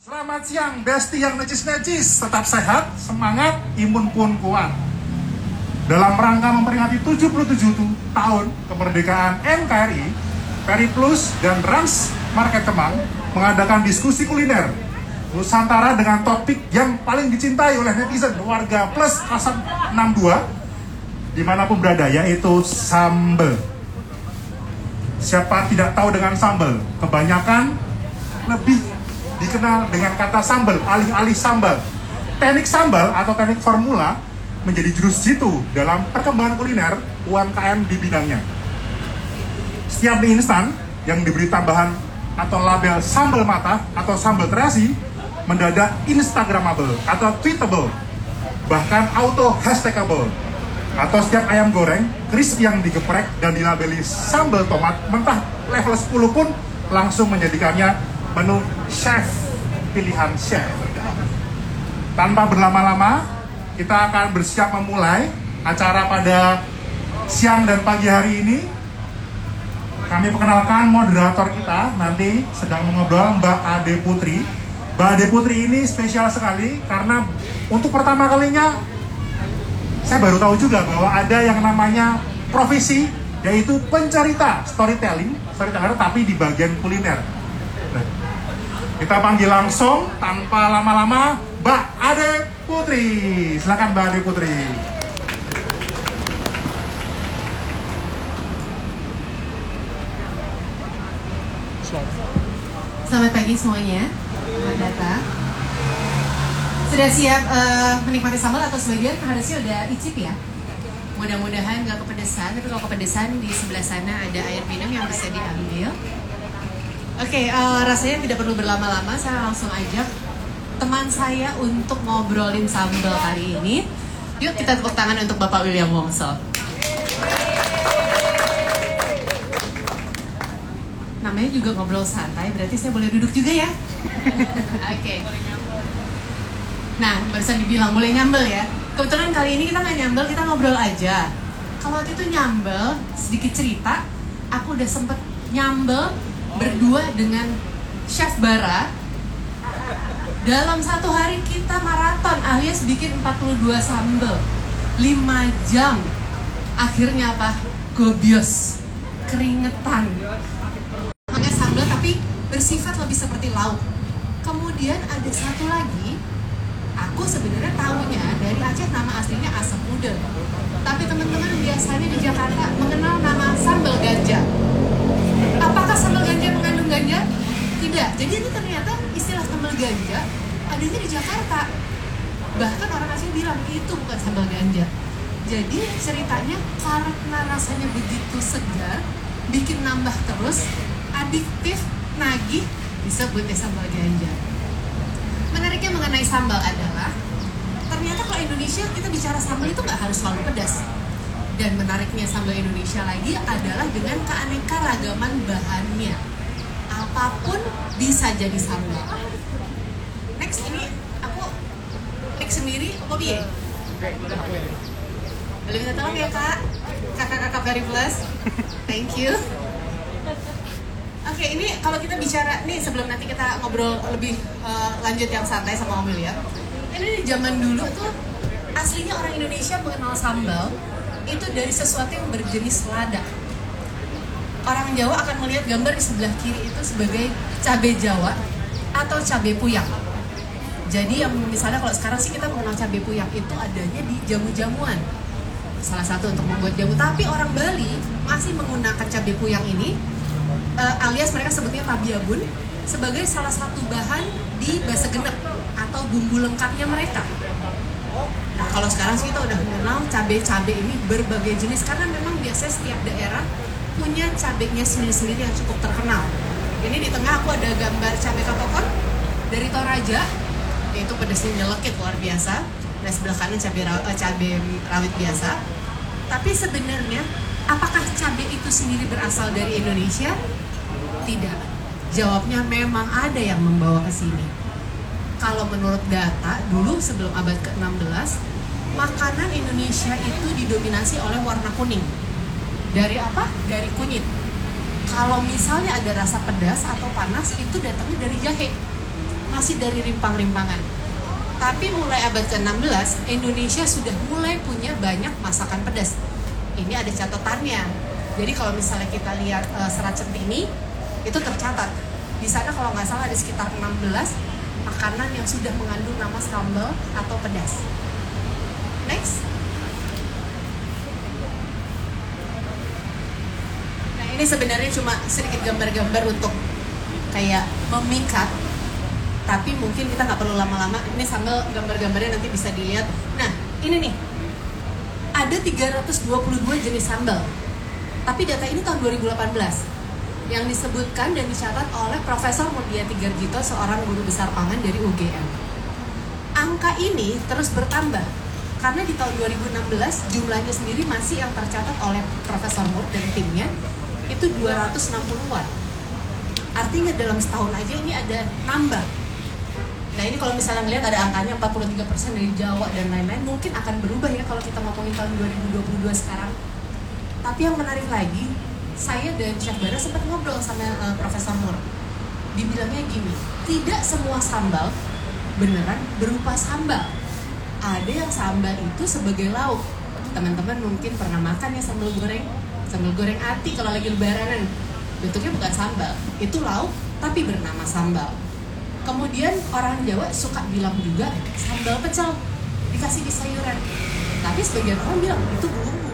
Selamat siang, besti yang necis-necis. Tetap sehat, semangat, imun pun kuat. Dalam rangka memperingati 77 tahun kemerdekaan NKRI, Periplus dan Rans Market Kemang mengadakan diskusi kuliner Nusantara dengan topik yang paling dicintai oleh netizen warga plus 62 di mana pun berada yaitu sambal. Siapa tidak tahu dengan sambal? Kebanyakan lebih dikenal dengan kata sambal, alih-alih sambal. Teknik sambal atau teknik formula menjadi jurus jitu dalam perkembangan kuliner UMKM di bidangnya. Setiap mie instan yang diberi tambahan atau label sambal mata atau sambal terasi mendadak instagramable atau tweetable bahkan auto hashtagable atau setiap ayam goreng crispy yang digeprek dan dilabeli sambal tomat mentah level 10 pun langsung menjadikannya menu chef pilihan chef. Tanpa berlama-lama, kita akan bersiap memulai acara pada siang dan pagi hari ini. Kami perkenalkan moderator kita nanti sedang mengobrol Mbak Ade Putri. Mbak Ade Putri ini spesial sekali karena untuk pertama kalinya saya baru tahu juga bahwa ada yang namanya profesi yaitu pencerita storytelling, storyteller tapi di bagian kuliner. Kita panggil langsung tanpa lama-lama Mbak Ade Putri. Silakan Mbak Ade Putri. Selamat pagi semuanya. Selamat. Sudah siap uh, menikmati sambal atau sebagian harusnya udah icip ya? Mudah-mudahan nggak kepedesan, tapi kalau kepedesan di sebelah sana ada air minum yang bisa diambil. Oke, okay, uh, rasanya tidak perlu berlama-lama, saya langsung ajak teman saya untuk ngobrolin sambal kali ini. Yuk kita tepuk tangan untuk Bapak William Wongso. Namanya juga ngobrol santai, berarti saya boleh duduk juga ya? Oke. okay. Nah, barusan dibilang boleh nyambel ya. Kebetulan kali ini kita nggak nyambel, kita ngobrol aja. Kalau waktu itu nyambel, sedikit cerita, aku udah sempet nyambel berdua dengan Chef Bara. Dalam satu hari kita maraton alias bikin 42 sambal 5 jam. Akhirnya apa? gobios. Keringetan. Makanya sambal tapi bersifat lebih seperti lauk. Kemudian ada satu lagi. Aku sebenarnya tahunya dari Aceh nama aslinya asam udel tapi teman-teman biasanya di Jakarta mengenal nama sambal Tidak. Jadi ini ternyata istilah sambal ganja adanya di Jakarta. Bahkan orang asing bilang itu bukan sambal ganja. Jadi ceritanya karena rasanya begitu segar, bikin nambah terus, adiktif, nagih, disebut ya sambal ganja. Menariknya mengenai sambal adalah ternyata kalau Indonesia kita bicara sambal itu nggak harus selalu pedas dan menariknya sambal Indonesia lagi adalah dengan keanekaragaman bahannya. Apa pun bisa jadi sambal. Next ini aku klik sendiri apa biye? Boleh minta tolong ya kak? Kakak-kakak dari Plus. Thank you. Oke, ini kalau kita bicara nih sebelum nanti kita ngobrol lebih uh, lanjut yang santai sama Om William. Ini di zaman dulu tuh aslinya orang Indonesia mengenal sambal itu dari sesuatu yang berjenis lada. Orang Jawa akan melihat gambar di sebelah kiri itu sebagai cabai Jawa atau cabai puyang. Jadi yang misalnya kalau sekarang sih kita mengenal cabai puyang itu adanya di jamu-jamuan. Salah satu untuk membuat jamu. Tapi orang Bali masih menggunakan cabai puyang ini uh, alias mereka sebutnya tabiabun sebagai salah satu bahan di basa genep atau bumbu lengkapnya mereka. Nah, kalau sekarang sih kita udah mengenal cabai-cabai ini berbagai jenis karena memang biasanya setiap daerah punya cabainya sendiri-sendiri yang cukup terkenal. Ini di tengah aku ada gambar cabai katokon dari Toraja, yaitu pedasnya nyelekit luar biasa. Dan sebelah kanan cabai, uh, cabai rawit biasa. Tapi sebenarnya apakah cabai itu sendiri berasal dari Indonesia? Tidak. Jawabnya memang ada yang membawa ke sini kalau menurut data dulu sebelum abad ke-16 makanan Indonesia itu didominasi oleh warna kuning. Dari apa? Dari kunyit. Kalau misalnya ada rasa pedas atau panas itu datangnya dari jahe. masih dari rimpang-rimpangan. Tapi mulai abad ke-16, Indonesia sudah mulai punya banyak masakan pedas. Ini ada catatannya. Jadi kalau misalnya kita lihat uh, serat centini, itu tercatat. Di sana kalau nggak salah ada sekitar 16 makanan yang sudah mengandung nama sambal atau pedas. Next. Nah ini sebenarnya cuma sedikit gambar-gambar untuk kayak memikat. Tapi mungkin kita nggak perlu lama-lama. Ini sambil gambar-gambarnya nanti bisa dilihat. Nah ini nih. Ada 322 jenis sambal. Tapi data ini tahun 2018 yang disebutkan dan dicatat oleh Profesor Mulyati Gargito seorang guru besar pangan dari UGM angka ini terus bertambah karena di tahun 2016 jumlahnya sendiri masih yang tercatat oleh Profesor Mur dan timnya itu 260-an artinya dalam setahun aja ini ada nambah Nah ini kalau misalnya ngelihat ada angkanya 43% dari Jawa dan lain-lain mungkin akan berubah ya kalau kita ngomongin tahun 2022 sekarang. Tapi yang menarik lagi, saya dan Chef Bara sempat ngobrol sama uh, Profesor Mur. Dibilangnya gini, tidak semua sambal beneran berupa sambal. Ada yang sambal itu sebagai lauk. Teman-teman mungkin pernah makan ya sambal goreng, sambal goreng ati kalau lagi lebaranan. Bentuknya bukan sambal, itu lauk tapi bernama sambal. Kemudian orang Jawa suka bilang juga sambal pecel dikasih di sayuran. Tapi sebagian orang bilang itu bumbu